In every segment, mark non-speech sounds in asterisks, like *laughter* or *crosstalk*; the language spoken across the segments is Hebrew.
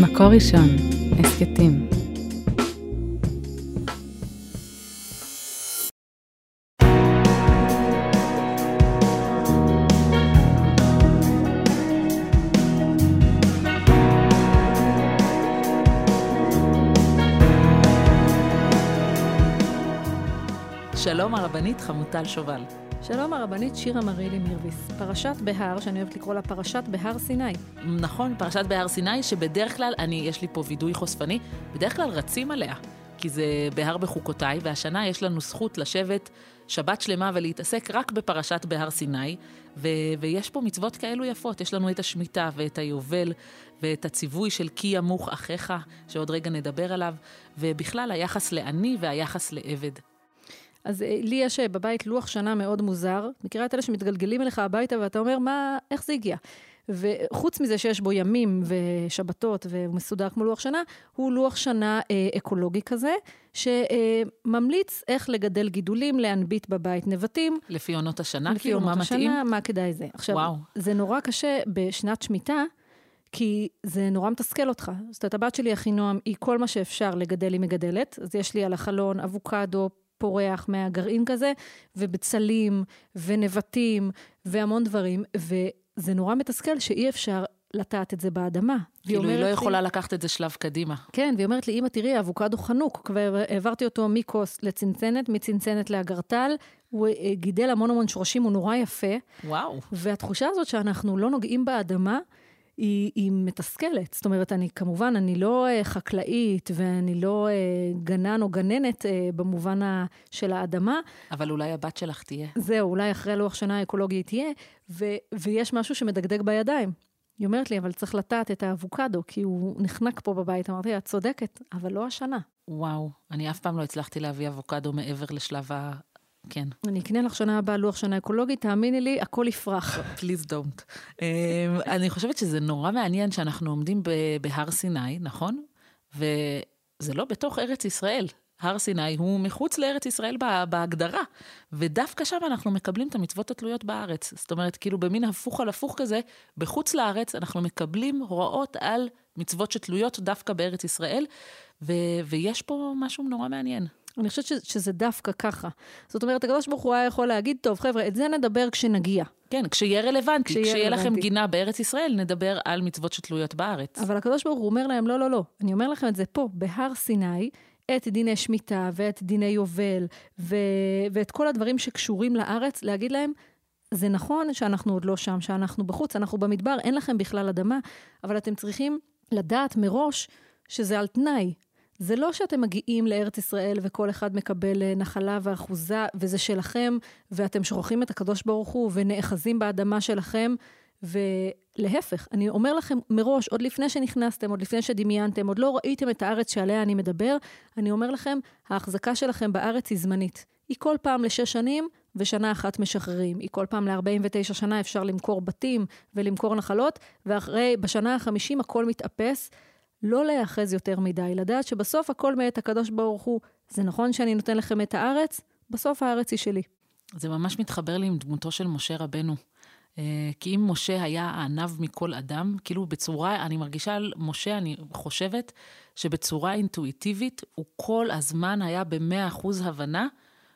מקור ראשון, הסכתים. שלום הרבנית חמוטל שובל. שלום הרבנית שירה מרילי מירביס. פרשת בהר, שאני אוהבת לקרוא לה פרשת בהר סיני. נכון, פרשת בהר סיני, שבדרך כלל, אני, יש לי פה וידוי חושפני, בדרך כלל רצים עליה, כי זה בהר בחוקותיי, והשנה יש לנו זכות לשבת שבת שלמה ולהתעסק רק בפרשת בהר סיני, ו- ויש פה מצוות כאלו יפות, יש לנו את השמיטה ואת היובל ואת הציווי של כי ימוך אחיך, שעוד רגע נדבר עליו, ובכלל היחס לעני והיחס לעבד. אז אה, לי יש אה, בבית לוח שנה מאוד מוזר. מכירה את אלה שמתגלגלים אליך הביתה ואתה אומר, מה, איך זה הגיע? וחוץ מזה שיש בו ימים ושבתות והוא מסודר כמו לוח שנה, הוא לוח שנה אה, אקולוגי כזה, שממליץ אה, איך לגדל גידולים, להנביט בבית נבטים. לפי עונות השנה, לפי כאילו, מה מתאים? לפי עונות השנה, מה כדאי זה. עכשיו, וואו. זה נורא קשה בשנת שמיטה. כי זה נורא מתסכל אותך. זאת אומרת, הבת שלי, אחינועם, היא כל מה שאפשר לגדל, היא מגדלת. אז יש לי על החלון אבוקדו, פורח מהגרעין כזה, ובצלים, ונבטים, והמון דברים, וזה נורא מתסכל שאי אפשר לטעת את זה באדמה. כאילו היא לא יכולה לי, לקחת את זה שלב קדימה. כן, והיא אומרת לי, אמא, תראי, האבוקדו חנוק. כבר העברתי אותו מכוס לצנצנת, מצנצנת לאגרטל. הוא אה, גידל המון המון שורשים, הוא נורא יפה. וואו. והתחושה הזאת שאנחנו לא נוגעים באדמה, היא, היא מתסכלת. זאת אומרת, אני כמובן, אני לא uh, חקלאית ואני לא uh, גנן או גננת uh, במובן ה, של האדמה. אבל אולי הבת שלך תהיה. זהו, אולי אחרי לוח שנה האקולוגי תהיה, ו, ויש משהו שמדגדג בידיים. היא אומרת לי, אבל צריך לטעת את האבוקדו, כי הוא נחנק פה בבית. אמרתי את צודקת, אבל לא השנה. וואו, אני אף פעם לא הצלחתי להביא אבוקדו מעבר לשלב כן. אני אקנה לך שנה הבאה לוח שנה אקולוגית, תאמיני לי, הכל יפרח. Please don't. אמ, אני חושבת שזה נורא מעניין שאנחנו עומדים בהר סיני, נכון? וזה לא בתוך ארץ ישראל. הר סיני הוא מחוץ לארץ ישראל בהגדרה, ודווקא שם אנחנו מקבלים את המצוות התלויות בארץ. זאת אומרת, כאילו במין הפוך על הפוך כזה, בחוץ לארץ אנחנו מקבלים הוראות על מצוות שתלויות דווקא בארץ ישראל, ו- ויש פה משהו נורא מעניין. אני חושבת שזה דווקא ככה. זאת אומרת, הקדוש ברוך הוא היה יכול להגיד, טוב, חבר'ה, את זה נדבר כשנגיע. כן, כשיהיה רלוונטי, כשיהיה, כשיהיה לכם גינה בארץ ישראל, נדבר על מצוות שתלויות בארץ. אבל הקדוש ברוך הוא אומר להם, לא, לא, לא, אני אומר לכם את זה פה, בהר סיני, את דיני שמיטה ואת דיני יובל, ו... ואת כל הדברים שקשורים לארץ, להגיד להם, זה נכון שאנחנו עוד לא שם, שאנחנו בחוץ, אנחנו במדבר, אין לכם בכלל אדמה, אבל אתם צריכים לדעת מראש שזה על תנאי. זה לא שאתם מגיעים לארץ ישראל וכל אחד מקבל אה, נחלה ואחוזה וזה שלכם, ואתם שוכחים את הקדוש ברוך הוא ונאחזים באדמה שלכם, ולהפך, אני אומר לכם מראש, עוד לפני שנכנסתם, עוד לפני שדמיינתם, עוד לא ראיתם את הארץ שעליה אני מדבר, אני אומר לכם, ההחזקה שלכם בארץ היא זמנית. היא כל פעם לשש שנים, ושנה אחת משחררים. היא כל פעם ל-49 שנה אפשר למכור בתים ולמכור נחלות, ואחרי, בשנה ה-50 הכל מתאפס. לא להיאחז יותר מדי, לדעת שבסוף הכל מאת הקדוש ברוך הוא. זה נכון שאני נותן לכם את הארץ, בסוף הארץ היא שלי. זה ממש מתחבר לי עם דמותו של משה רבנו. אה, כי אם משה היה הענב מכל אדם, כאילו בצורה, אני מרגישה על משה, אני חושבת שבצורה אינטואיטיבית, הוא כל הזמן היה במאה אחוז הבנה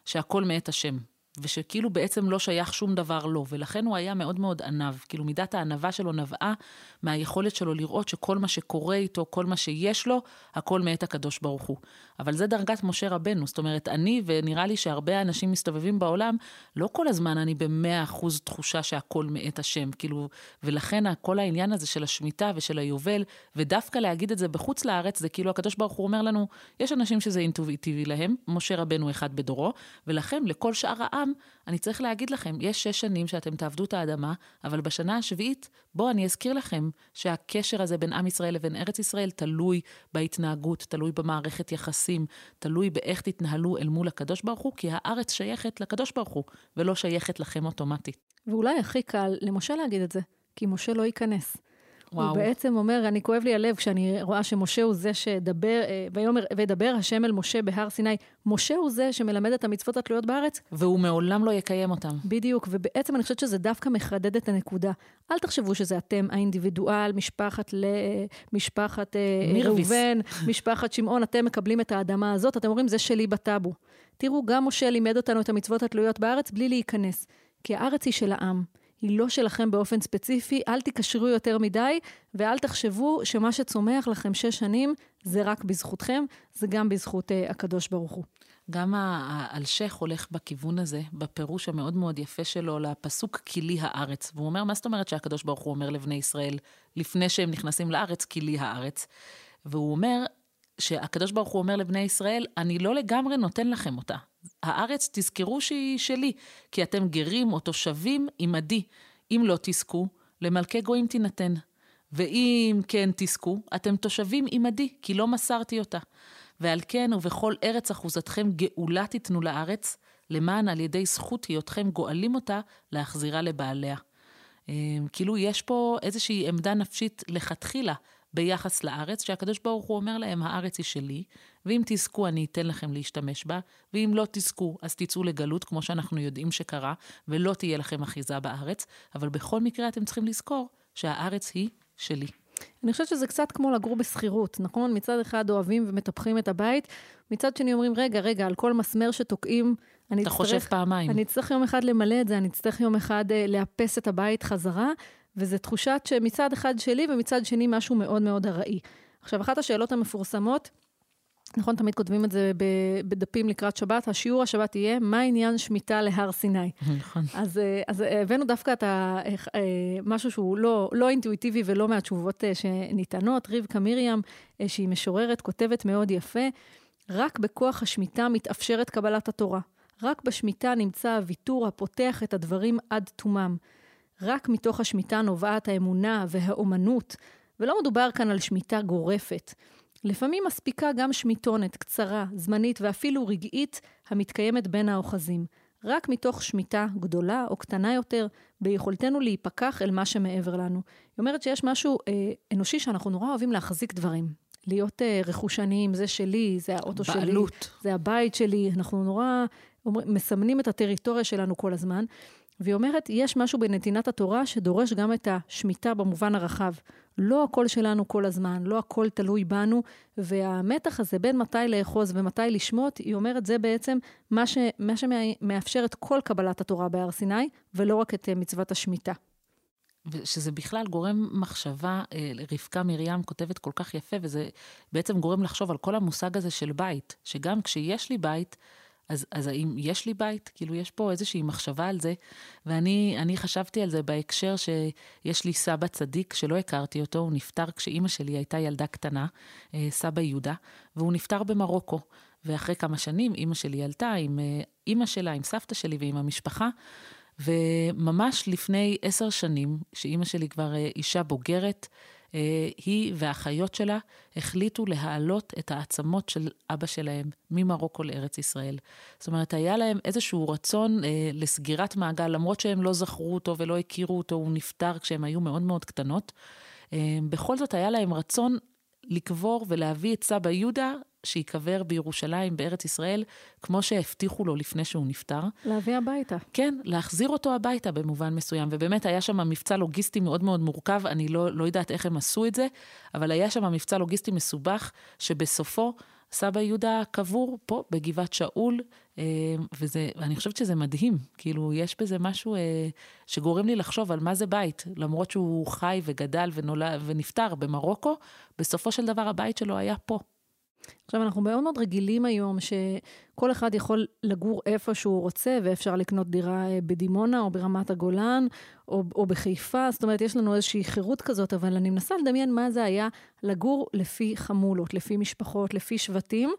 שהכל מאת השם. ושכאילו בעצם לא שייך שום דבר לו, ולכן הוא היה מאוד מאוד ענב. כאילו מידת הענבה שלו נבעה מהיכולת שלו לראות שכל מה שקורה איתו, כל מה שיש לו, הכל מאת הקדוש ברוך הוא. אבל זה דרגת משה רבנו. זאת אומרת, אני, ונראה לי שהרבה אנשים מסתובבים בעולם, לא כל הזמן אני במאה אחוז תחושה שהכל מאת השם. כאילו, ולכן כל העניין הזה של השמיטה ושל היובל, ודווקא להגיד את זה בחוץ לארץ, זה כאילו הקדוש ברוך הוא אומר לנו, יש אנשים שזה אינטואיטיבי להם, משה רבנו אחד בדורו, ולכם, לכל שאר העם, אני צריך להגיד לכם, יש שש שנים שאתם תעבדו את האדמה, אבל בשנה השביעית, בואו אני אזכיר לכם שהקשר הזה בין עם ישראל לבין ארץ ישראל תלוי בהתנהגות, תלוי במערכת יחסים, תלוי באיך תתנהלו אל מול הקדוש ברוך הוא, כי הארץ שייכת לקדוש ברוך הוא, ולא שייכת לכם אוטומטית. ואולי הכי קל למשה להגיד את זה, כי משה לא ייכנס. וואו. הוא בעצם אומר, אני כואב לי הלב כשאני רואה שמשה הוא זה שדבר, אה, ויאמר, וידבר השם אל משה בהר סיני. משה הוא זה שמלמד את המצוות התלויות בארץ, והוא מעולם לא יקיים אותם. בדיוק, ובעצם אני חושבת שזה דווקא מחדד את הנקודה. אל תחשבו שזה אתם, האינדיבידואל, משפחת ל... משפחת אה. ראובן, משפחת שמעון, אתם מקבלים את האדמה הזאת, אתם אומרים, זה שלי בטאבו. תראו, גם משה לימד אותנו את המצוות התלויות בארץ בלי להיכנס. כי הארץ היא של העם, היא לא שלכם באופן ספציפי, אל תיקשרו יותר מדי, ואל תחשבו שמה שצומח לכם שש שנים זה רק בזכותכם, זה גם בזכות uh, הקדוש ברוך הוא. גם האלשך הולך בכיוון הזה, בפירוש המאוד מאוד יפה שלו לפסוק כי לי הארץ. והוא אומר, מה זאת אומרת שהקדוש ברוך הוא אומר לבני ישראל, לפני שהם נכנסים לארץ, כי לי הארץ? והוא אומר, שהקדוש ברוך הוא אומר לבני ישראל, אני לא לגמרי נותן לכם אותה. הארץ, תזכרו שהיא שלי, כי אתם גרים או תושבים עמדי. אם לא תזכו, למלכי גויים תינתן. ואם כן תזכו, אתם תושבים עמדי, כי לא מסרתי אותה. ועל כן ובכל ארץ אחוזתכם גאולה תיתנו לארץ, למען על ידי זכות היותכם גואלים אותה, להחזירה לבעליה. אה, כאילו יש פה איזושהי עמדה נפשית לכתחילה ביחס לארץ, שהקדוש ברוך הוא אומר להם, הארץ היא שלי, ואם תזכו אני אתן לכם להשתמש בה, ואם לא תזכו אז תצאו לגלות, כמו שאנחנו יודעים שקרה, ולא תהיה לכם אחיזה בארץ, אבל בכל מקרה אתם צריכים לזכור שהארץ היא שלי. אני חושבת שזה קצת כמו לגור בשכירות, נכון? מצד אחד אוהבים ומטפחים את הבית, מצד שני אומרים, רגע, רגע, על כל מסמר שתוקעים, אני אתה חושב פעמיים. אני אצטרך יום אחד למלא את זה, אני אצטרך יום אחד אה, לאפס את הבית חזרה, וזו תחושת שמצד אחד שלי ומצד שני משהו מאוד מאוד ארעי. עכשיו, אחת השאלות המפורסמות, נכון, תמיד כותבים את זה בדפים לקראת שבת, השיעור השבת יהיה, מה עניין שמיטה להר סיני? נכון. אז, אה, אז הבאנו דווקא את ה, אה, משהו שהוא לא, לא אינטואיטיבי ולא מהתשובות אה, שניתנות. רבקה מרים, אה, שהיא משוררת, כותבת מאוד יפה, רק בכוח השמיטה מתאפשרת קבלת התורה. רק בשמיטה נמצא הוויתור הפותח את הדברים עד תומם. רק מתוך השמיטה נובעת האמונה והאומנות, ולא מדובר כאן על שמיטה גורפת. לפעמים מספיקה גם שמיטונת קצרה, זמנית ואפילו רגעית המתקיימת בין האוחזים. רק מתוך שמיטה גדולה או קטנה יותר, ביכולתנו להיפקח אל מה שמעבר לנו. היא אומרת שיש משהו אה, אנושי שאנחנו נורא אוהבים להחזיק דברים. להיות אה, רכושניים, זה שלי, זה האוטו שלי, בעלות. זה הבית שלי, אנחנו נורא אומר, מסמנים את הטריטוריה שלנו כל הזמן. והיא אומרת, יש משהו בנתינת התורה שדורש גם את השמיטה במובן הרחב. לא הכל שלנו כל הזמן, לא הכל תלוי בנו, והמתח הזה בין מתי לאחוז ומתי לשמוט, היא אומרת, זה בעצם מה, ש, מה שמאפשר את כל קבלת התורה בהר סיני, ולא רק את אה, מצוות השמיטה. שזה בכלל גורם מחשבה, אה, רבקה מרים כותבת כל כך יפה, וזה בעצם גורם לחשוב על כל המושג הזה של בית, שגם כשיש לי בית, אז, אז האם יש לי בית? כאילו, יש פה איזושהי מחשבה על זה, ואני אני חשבתי על זה בהקשר שיש לי סבא צדיק שלא הכרתי אותו, הוא נפטר כשאימא שלי הייתה ילדה קטנה, אה, סבא יהודה, והוא נפטר במרוקו. ואחרי כמה שנים אימא שלי עלתה עם אה, אימא שלה, עם סבתא שלי ועם המשפחה, וממש לפני עשר שנים, שאימא שלי כבר אה, אישה בוגרת, היא והאחיות שלה החליטו להעלות את העצמות של אבא שלהם ממרוקו לארץ ישראל. זאת אומרת, היה להם איזשהו רצון אה, לסגירת מעגל, למרות שהם לא זכרו אותו ולא הכירו אותו, הוא נפטר כשהם היו מאוד מאוד קטנות. אה, בכל זאת היה להם רצון לקבור ולהביא את סבא יהודה שייקבר בירושלים, בארץ ישראל, כמו שהבטיחו לו לפני שהוא נפטר. להביא הביתה. כן, להחזיר אותו הביתה במובן מסוים. ובאמת היה שם מבצע לוגיסטי מאוד מאוד מורכב, אני לא, לא יודעת איך הם עשו את זה, אבל היה שם מבצע לוגיסטי מסובך, שבסופו סבא יהודה קבור פה, בגבעת שאול, אה, וזה, ואני חושבת שזה מדהים. כאילו, יש בזה משהו אה, שגורם לי לחשוב על מה זה בית. למרות שהוא חי וגדל ונולד ונפטר במרוקו, בסופו של דבר הבית שלו היה פה. עכשיו, אנחנו מאוד מאוד רגילים היום שכל אחד יכול לגור איפה שהוא רוצה, ואפשר לקנות דירה אה, בדימונה או ברמת הגולן או, או בחיפה, זאת אומרת, יש לנו איזושהי חירות כזאת, אבל אני מנסה לדמיין מה זה היה לגור לפי חמולות, לפי משפחות, לפי שבטים.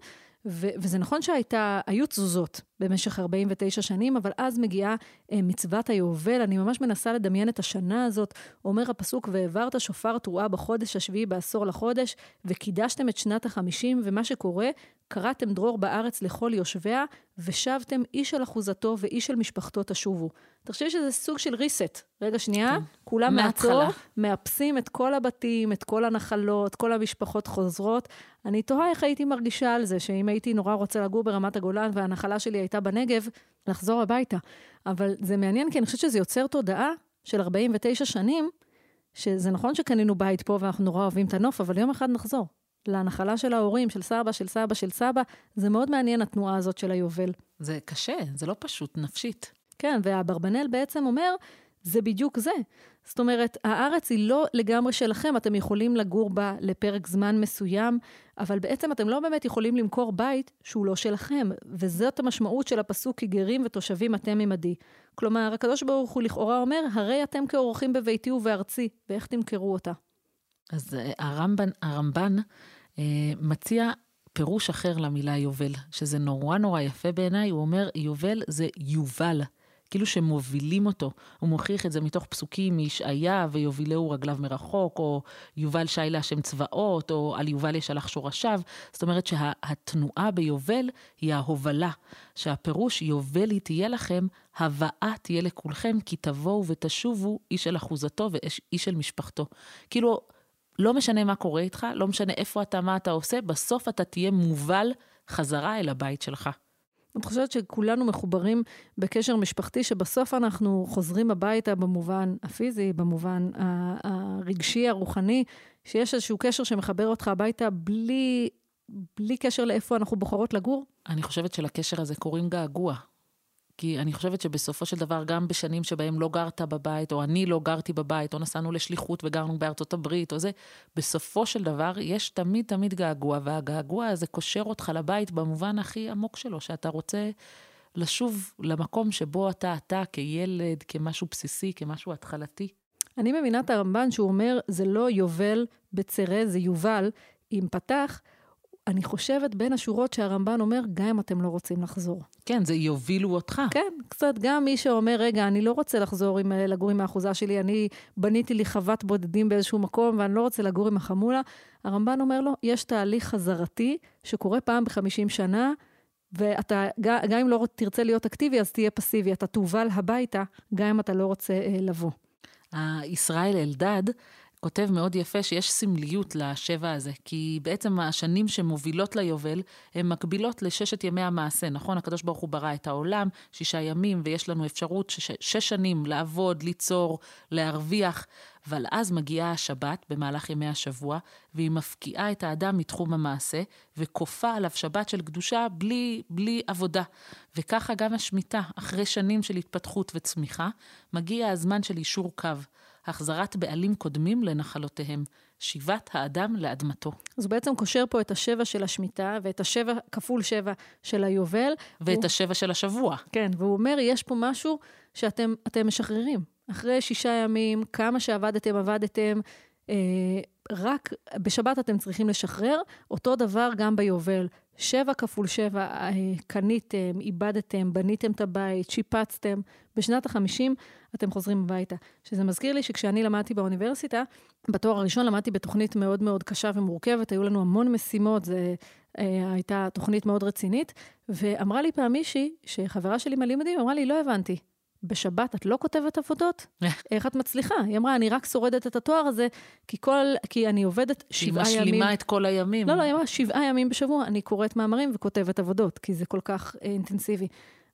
ו- וזה נכון שהיו תזוזות במשך 49 שנים, אבל אז מגיעה אה, מצוות היובל. אני ממש מנסה לדמיין את השנה הזאת. אומר הפסוק, והעברת שופר תרועה בחודש השביעי בעשור לחודש, וקידשתם את שנת החמישים, ומה שקורה, קראתם דרור בארץ לכל יושביה, ושבתם איש על אחוזתו ואיש על משפחתו תשובו. תחשבי שזה סוג של reset. רגע, שנייה, כן. כולם. מעצור, מאפסים את כל הבתים, את כל הנחלות, כל המשפחות חוזרות. אני תוהה איך הייתי מרגישה על זה, שאם הייתי נורא רוצה לגור ברמת הגולן והנחלה שלי הייתה בנגב, לחזור הביתה. אבל זה מעניין, כי אני חושבת שזה יוצר תודעה של 49 שנים, שזה נכון שקנינו בית פה ואנחנו נורא אוהבים את הנוף, אבל יום אחד נחזור. לנחלה של ההורים, של סבא, של סבא, של סבא. זה מאוד מעניין, התנועה הזאת של היובל. זה קשה, זה לא פשוט, נפשית. כן, ואברבנאל בעצם אומר, זה בדיוק זה. זאת אומרת, הארץ היא לא לגמרי שלכם, אתם יכולים לגור בה לפרק זמן מסוים, אבל בעצם אתם לא באמת יכולים למכור בית שהוא לא שלכם, וזאת המשמעות של הפסוק, כי גרים ותושבים אתם עמדי. כלומר, הקדוש ברוך הוא לכאורה אומר, הרי אתם כאורחים בביתי ובארצי, ואיך תמכרו אותה? אז אה, הרמב"ן, הרמב"ן אה, מציע פירוש אחר למילה יובל, שזה נורא נורא יפה בעיניי, הוא אומר, יובל זה יובל. כאילו שמובילים אותו. הוא מוכיח את זה מתוך פסוקים מישעיה, ויובילהו רגליו מרחוק, או יובל שי להשם צבאות, או על יובל ישלח שורשיו. זאת אומרת שהתנועה ביובל היא ההובלה. שהפירוש יובל היא תהיה לכם, הבאה תהיה לכולכם, כי תבואו ותשובו איש אל אחוזתו ואיש אל משפחתו. כאילו, לא משנה מה קורה איתך, לא משנה איפה אתה, מה אתה עושה, בסוף אתה תהיה מובל חזרה אל הבית שלך. אני חושבת שכולנו מחוברים בקשר משפחתי, שבסוף אנחנו חוזרים הביתה במובן הפיזי, במובן הרגשי, הרוחני, שיש איזשהו קשר שמחבר אותך הביתה בלי, בלי קשר לאיפה אנחנו בוחרות לגור. אני חושבת שלקשר הזה קוראים געגוע. כי אני חושבת שבסופו של דבר, גם בשנים שבהם לא גרת בבית, או אני לא גרתי בבית, או נסענו לשליחות וגרנו בארצות הברית, או זה, בסופו של דבר יש תמיד תמיד געגוע, והגעגוע הזה קושר אותך לבית במובן הכי עמוק שלו, שאתה רוצה לשוב למקום שבו אתה, אתה כילד, כמשהו בסיסי, כמשהו התחלתי. אני מבינה את הרמב"ן שהוא אומר, זה לא יובל בצרה, זה יובל עם פתח. אני חושבת בין השורות שהרמב"ן אומר, גם אם אתם לא רוצים לחזור. כן, זה יובילו אותך. כן, קצת גם מי שאומר, רגע, אני לא רוצה לחזור עם, לגור עם האחוזה שלי, אני בניתי לי חוות בודדים באיזשהו מקום ואני לא רוצה לגור עם החמולה. הרמב"ן אומר לו, יש תהליך חזרתי שקורה פעם בחמישים שנה, ואתה, גם אם לא תרצה להיות אקטיבי, אז תהיה פסיבי. אתה תובל הביתה, גם אם אתה לא רוצה אה, לבוא. ישראל אלדד כותב מאוד יפה שיש סמליות לשבע הזה, כי בעצם השנים שמובילות ליובל, הן מקבילות לששת ימי המעשה, נכון? הקדוש ברוך הוא ברא את העולם, שישה ימים, ויש לנו אפשרות שש, שש שנים לעבוד, ליצור, להרוויח, אבל אז מגיעה השבת במהלך ימי השבוע, והיא מפקיעה את האדם מתחום המעשה, וכופה עליו שבת של קדושה בלי, בלי עבודה. וככה גם השמיטה, אחרי שנים של התפתחות וצמיחה, מגיע הזמן של יישור קו. החזרת בעלים קודמים לנחלותיהם, שיבת האדם לאדמתו. אז הוא בעצם קושר פה את השבע של השמיטה, ואת השבע כפול שבע של היובל. ואת הוא... השבע של השבוע. כן, והוא אומר, יש פה משהו שאתם משחררים. אחרי שישה ימים, כמה שעבדתם, עבדתם, אה, רק בשבת אתם צריכים לשחרר, אותו דבר גם ביובל. שבע כפול שבע, אה, קניתם, איבדתם, בניתם את הבית, שיפצתם. בשנת החמישים אתם חוזרים הביתה. שזה מזכיר לי שכשאני למדתי באוניברסיטה, בתואר הראשון למדתי בתוכנית מאוד מאוד קשה ומורכבת, היו לנו המון משימות, זו אה, הייתה תוכנית מאוד רצינית, ואמרה לי פעם מישהי, שחברה שלי מהלימודים, אמרה לי, לא הבנתי, בשבת את לא כותבת עבודות? *laughs* איך את מצליחה? היא אמרה, אני רק שורדת את התואר הזה, כי, כל, כי אני עובדת שבעה ימים. היא משלימה את כל הימים. לא, לא, היא אמרה, שבעה ימים בשבוע אני קוראת מאמרים וכותבת עבודות, כי זה כל כך אה, אינטנסיבי.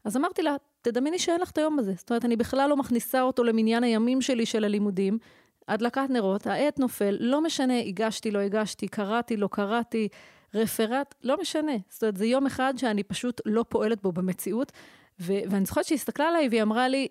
אז אמרתי לה, תדמייני שאין לך את היום הזה. זאת אומרת, אני בכלל לא מכניסה אותו למניין הימים שלי של הלימודים. הדלקת נרות, העט נופל, לא משנה, הגשתי, לא הגשתי, קראתי, לא קראתי, רפרט, לא משנה. זאת אומרת, זה יום אחד שאני פשוט לא פועלת בו במציאות. ו- ואני זוכרת שהיא הסתכלה עליי והיא אמרה לי,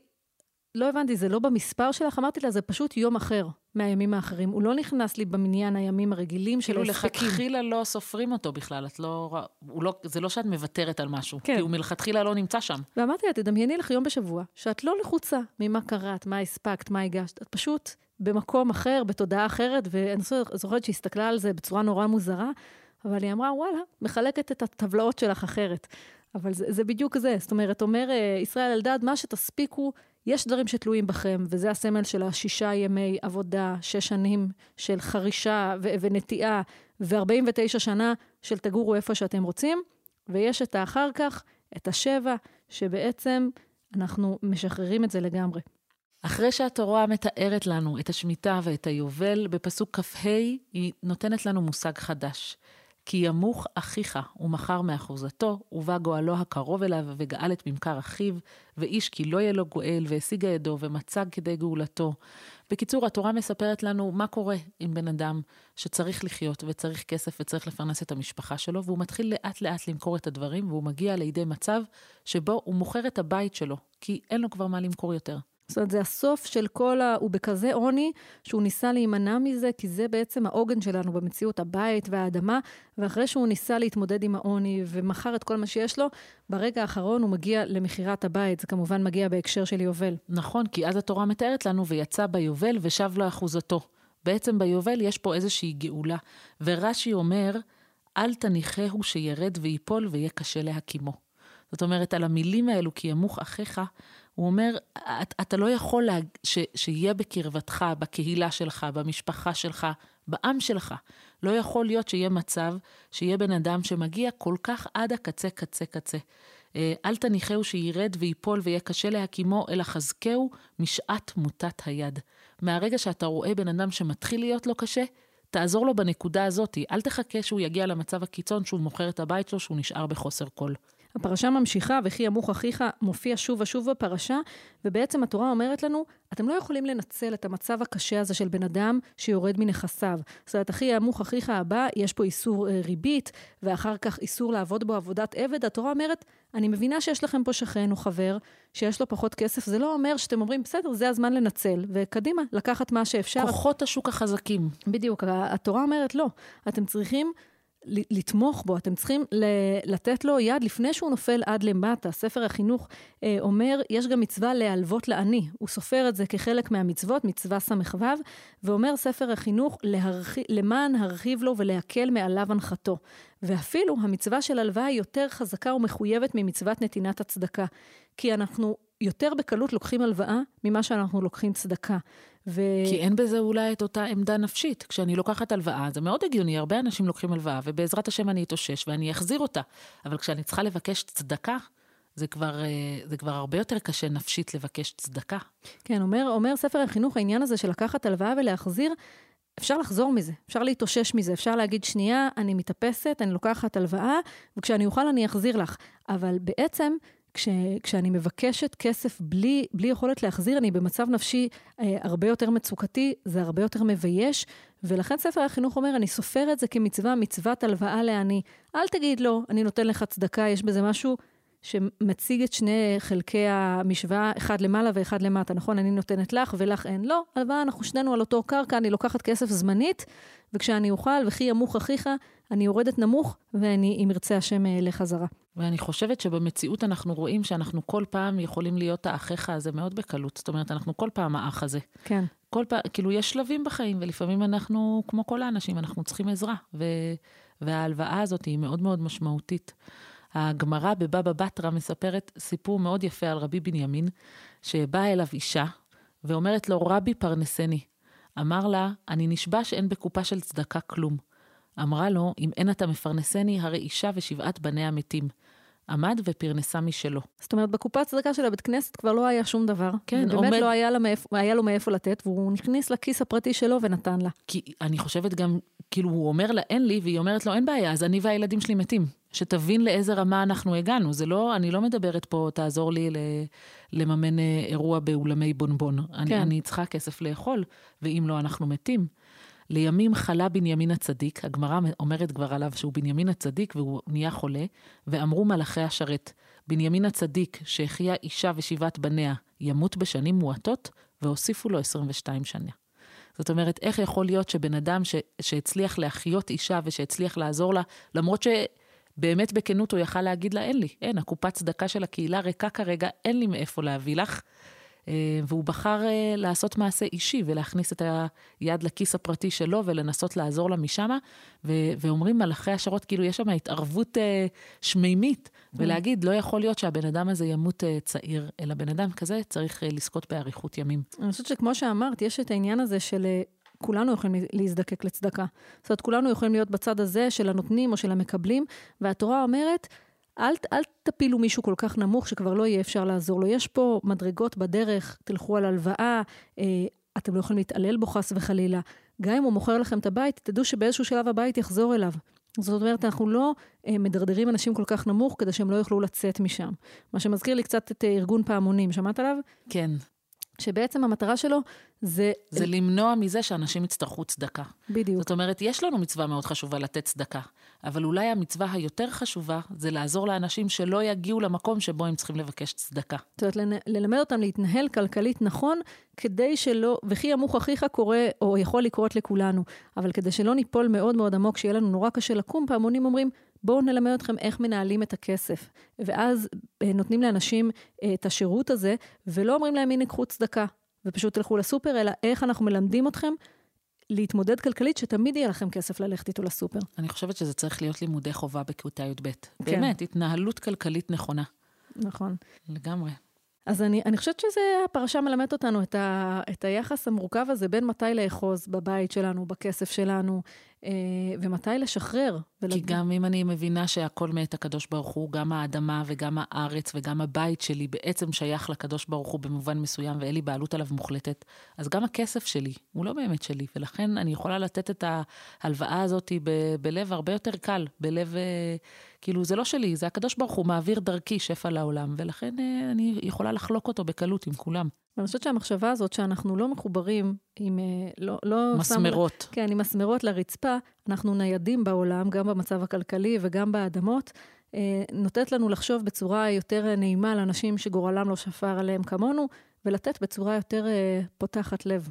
לא הבנתי, זה לא במספר שלך? אמרתי לה, זה פשוט יום אחר מהימים האחרים. הוא לא נכנס לי במניין הימים הרגילים של ההספקים. כאילו לכתחילה לא סופרים אותו בכלל, את לא, לא, זה לא שאת מוותרת על משהו, כן. כי הוא מלכתחילה לא נמצא שם. ואמרתי לה, תדמייני לך יום בשבוע, שאת לא לחוצה ממה קראת, מה הספקת, מה הגשת, את פשוט במקום אחר, בתודעה אחרת, ואני זוכרת שהיא הסתכלה על זה בצורה נורא מוזרה, אבל היא אמרה, וואלה, מחלקת את הטבלאות שלך אחרת. אבל זה, זה בדיוק זה. זאת אומרת, אומר אה, ישראל אלדד, מה שתספיקו, יש דברים שתלויים בכם, וזה הסמל של השישה ימי עבודה, שש שנים של חרישה ו- ונטיעה, ו-49 שנה של תגורו איפה שאתם רוצים. ויש את האחר כך, את השבע, שבעצם אנחנו משחררים את זה לגמרי. אחרי שהתורה מתארת לנו את השמיטה ואת היובל, בפסוק כ"ה היא נותנת לנו מושג חדש. כי ימוך אחיך ומכר מאחוזתו, ובא גואלו הקרוב אליו, וגאל את ממכר אחיו, ואיש כי לא יהיה לו גואל, והשיג ידו, ומצג כדי גאולתו. בקיצור, התורה מספרת לנו מה קורה עם בן אדם שצריך לחיות, וצריך כסף, וצריך לפרנס את המשפחה שלו, והוא מתחיל לאט לאט למכור את הדברים, והוא מגיע לידי מצב שבו הוא מוכר את הבית שלו, כי אין לו כבר מה למכור יותר. זאת אומרת, זה הסוף של כל ה... הוא בכזה עוני, שהוא ניסה להימנע מזה, כי זה בעצם העוגן שלנו במציאות, הבית והאדמה, ואחרי שהוא ניסה להתמודד עם העוני ומכר את כל מה שיש לו, ברגע האחרון הוא מגיע למכירת הבית. זה כמובן מגיע בהקשר של יובל. נכון, כי אז התורה מתארת לנו, ויצא ביובל ושב לו אחוזתו. בעצם ביובל יש פה איזושהי גאולה. ורש"י אומר, אל תניחהו שירד ויפול ויהיה קשה להקימו. זאת אומרת, על המילים האלו, כי ימוך אחיך, הוא אומר, את, אתה לא יכול לה, ש, שיהיה בקרבתך, בקהילה שלך, במשפחה שלך, בעם שלך. לא יכול להיות שיהיה מצב שיהיה בן אדם שמגיע כל כך עד הקצה, קצה, קצה. אה, אל תניחהו שירד ויפול ויהיה קשה להקימו, אלא חזקהו משעת מוטת היד. מהרגע שאתה רואה בן אדם שמתחיל להיות לו קשה, תעזור לו בנקודה הזאת. אל תחכה שהוא יגיע למצב הקיצון, שהוא מוכר את הבית שלו, שהוא נשאר בחוסר כל. הפרשה ממשיכה, וכי ימוך אחיך מופיע שוב ושוב בפרשה, ובעצם התורה אומרת לנו, אתם לא יכולים לנצל את המצב הקשה הזה של בן אדם שיורד מנכסיו. זאת אומרת, אחי ימוך אחיך הבא, יש פה איסור אה, ריבית, ואחר כך איסור לעבוד בו עבודת עבד. התורה אומרת, אני מבינה שיש לכם פה שכן או חבר שיש לו פחות כסף, זה לא אומר שאתם אומרים, בסדר, זה הזמן לנצל, וקדימה, לקחת מה שאפשר. כוחות השוק החזקים. בדיוק, התורה אומרת, לא, אתם צריכים... לתמוך בו, אתם צריכים לתת לו יד לפני שהוא נופל עד למטה. ספר החינוך אה, אומר, יש גם מצווה להלוות לעני. הוא סופר את זה כחלק מהמצוות, מצווה ס"ו, ואומר ספר החינוך, להרח... למען הרחיב לו ולהקל מעליו הנחתו. ואפילו המצווה של הלוואה היא יותר חזקה ומחויבת ממצוות נתינת הצדקה. כי אנחנו יותר בקלות לוקחים הלוואה ממה שאנחנו לוקחים צדקה. ו... כי אין בזה אולי את אותה עמדה נפשית. כשאני לוקחת הלוואה, זה מאוד הגיוני, הרבה אנשים לוקחים הלוואה, ובעזרת השם אני אתאושש ואני אחזיר אותה. אבל כשאני צריכה לבקש צדקה, זה כבר, אה, זה כבר הרבה יותר קשה נפשית לבקש צדקה. כן, אומר, אומר ספר החינוך, העניין הזה של לקחת הלוואה ולהחזיר, אפשר לחזור מזה, אפשר להתאושש מזה, אפשר להגיד, שנייה, אני מתאפסת, אני לוקחת הלוואה, וכשאני אוכל אני אחזיר לך. אבל בעצם, כש, כשאני מבקשת כסף בלי, בלי יכולת להחזיר, אני במצב נפשי אה, הרבה יותר מצוקתי, זה הרבה יותר מבייש, ולכן ספר החינוך אומר, אני סופר את זה כמצווה, מצוות הלוואה לעני. אל תגיד לו, אני נותן לך צדקה, יש בזה משהו שמציג את שני חלקי המשוואה, אחד למעלה ואחד למטה, נכון? אני נותנת לך ולך אין. לא, הלוואה, אנחנו שנינו על אותו קרקע, אני לוקחת כסף זמנית, וכשאני אוכל, וכי ימוך אחיך, אני יורדת נמוך, ואני, אם ירצה השם, אעלה חזרה. ואני חושבת שבמציאות אנחנו רואים שאנחנו כל פעם יכולים להיות האחיך הזה מאוד בקלות. זאת אומרת, אנחנו כל פעם האח הזה. כן. כל פעם, כאילו, יש שלבים בחיים, ולפעמים אנחנו, כמו כל האנשים, אנחנו צריכים עזרה. ו... וההלוואה הזאת היא מאוד מאוד משמעותית. הגמרא בבבא בתרא מספרת סיפור מאוד יפה על רבי בנימין, שבאה אליו אישה ואומרת לו, רבי פרנסני. אמר לה, אני נשבע שאין בקופה של צדקה כלום. אמרה לו, אם אין אתה מפרנסני, הרי אישה ושבעת בניה מתים. עמד ופרנסה משלו. זאת אומרת, בקופת צדקה של הבית כנסת כבר לא היה שום דבר. כן, עומד... ובאמת לא היה, לה מאיפה, היה לו מאיפה לתת, והוא נכניס לכיס הפרטי שלו ונתן לה. כי אני חושבת גם, כאילו, הוא אומר לה, אין לי, והיא אומרת לו, אין בעיה, אז אני והילדים שלי מתים. שתבין לאיזה רמה אנחנו הגענו. זה לא, אני לא מדברת פה, תעזור לי ל, לממן אה, אירוע באולמי בונבון. כן. אני, אני צריכה כסף לאכול, ואם לא, אנחנו מתים. לימים חלה בנימין הצדיק, הגמרא אומרת כבר עליו שהוא בנימין הצדיק והוא נהיה חולה, ואמרו מלאכי השרת, בנימין הצדיק שהחיה אישה ושבעת בניה ימות בשנים מועטות, והוסיפו לו 22 שנה. זאת אומרת, איך יכול להיות שבן אדם ש, שהצליח להחיות אישה ושהצליח לעזור לה, למרות שבאמת בכנות הוא יכל להגיד לה, אין לי, אין, הקופת צדקה של הקהילה ריקה כרגע, אין לי מאיפה להביא לך. אה, והוא בחר אה, לעשות מעשה אישי ולהכניס את היד לכיס הפרטי שלו ולנסות לעזור לה משם. ואומרים מלאכי השערות, כאילו יש שם התערבות אה, שמימית, ולהגיד, לא יכול להיות שהבן אדם הזה ימות צעיר, אלא בן אדם כזה צריך לזכות באריכות ימים. אני חושבת שכמו שאמרת, יש את העניין הזה של... כולנו יכולים להזדקק לצדקה. זאת אומרת, כולנו יכולים להיות בצד הזה של הנותנים או של המקבלים, והתורה אומרת, אל, אל תפילו מישהו כל כך נמוך שכבר לא יהיה אפשר לעזור לו. יש פה מדרגות בדרך, תלכו על הלוואה, אה, אתם לא יכולים להתעלל בו חס וחלילה. גם אם הוא מוכר לכם את הבית, תדעו שבאיזשהו שלב הבית יחזור אליו. זאת אומרת, אנחנו לא אה, מדרדרים אנשים כל כך נמוך כדי שהם לא יוכלו לצאת משם. מה שמזכיר לי קצת את אה, ארגון פעמונים, שמעת עליו? כן. שבעצם המטרה שלו זה... זה למנוע מזה שאנשים יצטרכו צדקה. בדיוק. זאת אומרת, יש לנו מצווה מאוד חשובה לתת צדקה, אבל אולי המצווה היותר חשובה זה לעזור לאנשים שלא יגיעו למקום שבו הם צריכים לבקש צדקה. זאת אומרת, ללמד אותם להתנהל כלכלית נכון, כדי שלא, וכי ימוך אחיך קורה, או יכול לקרות לכולנו, אבל כדי שלא ניפול מאוד מאוד עמוק, שיהיה לנו נורא קשה לקום, פעמונים אומרים, בואו נלמד אתכם איך מנהלים את הכסף. ואז אה, נותנים לאנשים אה, את השירות הזה, ולא אומרים להם, הנה, קחו צדקה, ופשוט תלכו לסופר, אלא איך אנחנו מלמדים אתכם להתמודד כלכלית, שתמיד יהיה לכם כסף ללכת איתו לסופר. אני חושבת שזה צריך להיות לימודי חובה בכיתה י"ב. כן. באמת, התנהלות כלכלית נכונה. נכון. לגמרי. אז אני, אני חושבת שהפרשה מלמדת אותנו את, ה, את היחס המורכב הזה בין מתי לאחוז בבית שלנו, בכסף שלנו, אה, ומתי לשחרר. ולד... כי גם אם אני מבינה שהכל מאת הקדוש ברוך הוא, גם האדמה וגם הארץ וגם הבית שלי בעצם שייך לקדוש ברוך הוא במובן מסוים, ואין לי בעלות עליו מוחלטת, אז גם הכסף שלי הוא לא באמת שלי, ולכן אני יכולה לתת את ההלוואה הזאת ב- בלב הרבה יותר קל, בלב... אה, כאילו, זה לא שלי, זה הקדוש ברוך הוא מעביר דרכי שפע לעולם, ולכן אה, אני יכולה לחלוק אותו בקלות עם כולם. ואני חושבת שהמחשבה הזאת שאנחנו לא מחוברים עם... אה, לא, לא מסמרות. שמו, כן, עם מסמרות לרצפה, אנחנו ניידים בעולם, גם במצב הכלכלי וגם באדמות, אה, נותנת לנו לחשוב בצורה יותר נעימה לאנשים שגורלם לא שפר עליהם כמונו, ולתת בצורה יותר פותחת לב.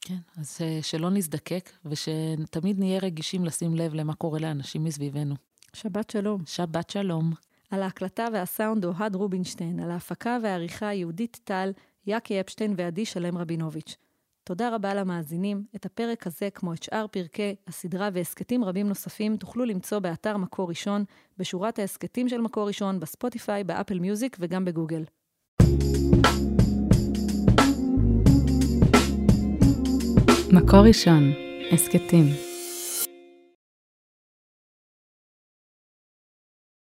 כן, אז שלא נזדקק, ושתמיד נהיה רגישים לשים לב למה קורה לאנשים מסביבנו. שבת שלום. שבת שלום. על ההקלטה והסאונד אוהד רובינשטיין, על ההפקה והעריכה יהודית טל, יאקי אפשטיין ועדי שלם רבינוביץ'. תודה רבה למאזינים. את הפרק הזה, כמו את שאר פרקי הסדרה והסכתים רבים נוספים, תוכלו למצוא באתר מקור ראשון, בשורת ההסכתים של מקור ראשון, בספוטיפיי, באפל מיוזיק וגם בגוגל. מקור ראשון, הסכתים.